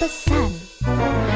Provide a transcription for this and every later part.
pesan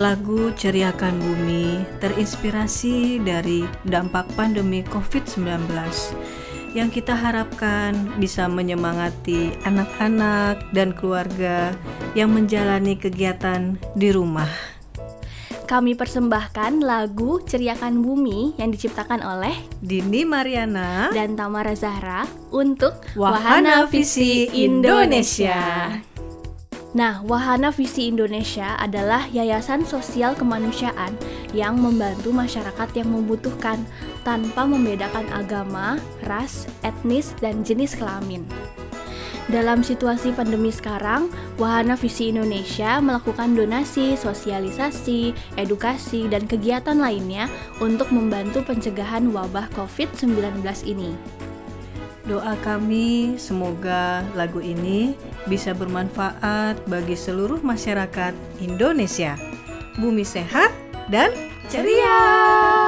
Lagu Ceriakan Bumi terinspirasi dari dampak pandemi COVID-19 yang kita harapkan bisa menyemangati anak-anak dan keluarga yang menjalani kegiatan di rumah. Kami persembahkan lagu Ceriakan Bumi yang diciptakan oleh Dini Mariana dan Tamara Zahra untuk Wahana Visi Indonesia. Nah, Wahana Visi Indonesia adalah yayasan sosial kemanusiaan yang membantu masyarakat yang membutuhkan tanpa membedakan agama, ras, etnis, dan jenis kelamin. Dalam situasi pandemi sekarang, Wahana Visi Indonesia melakukan donasi, sosialisasi, edukasi, dan kegiatan lainnya untuk membantu pencegahan wabah COVID-19 ini. Doa kami semoga lagu ini bisa bermanfaat bagi seluruh masyarakat Indonesia. Bumi sehat dan ceria.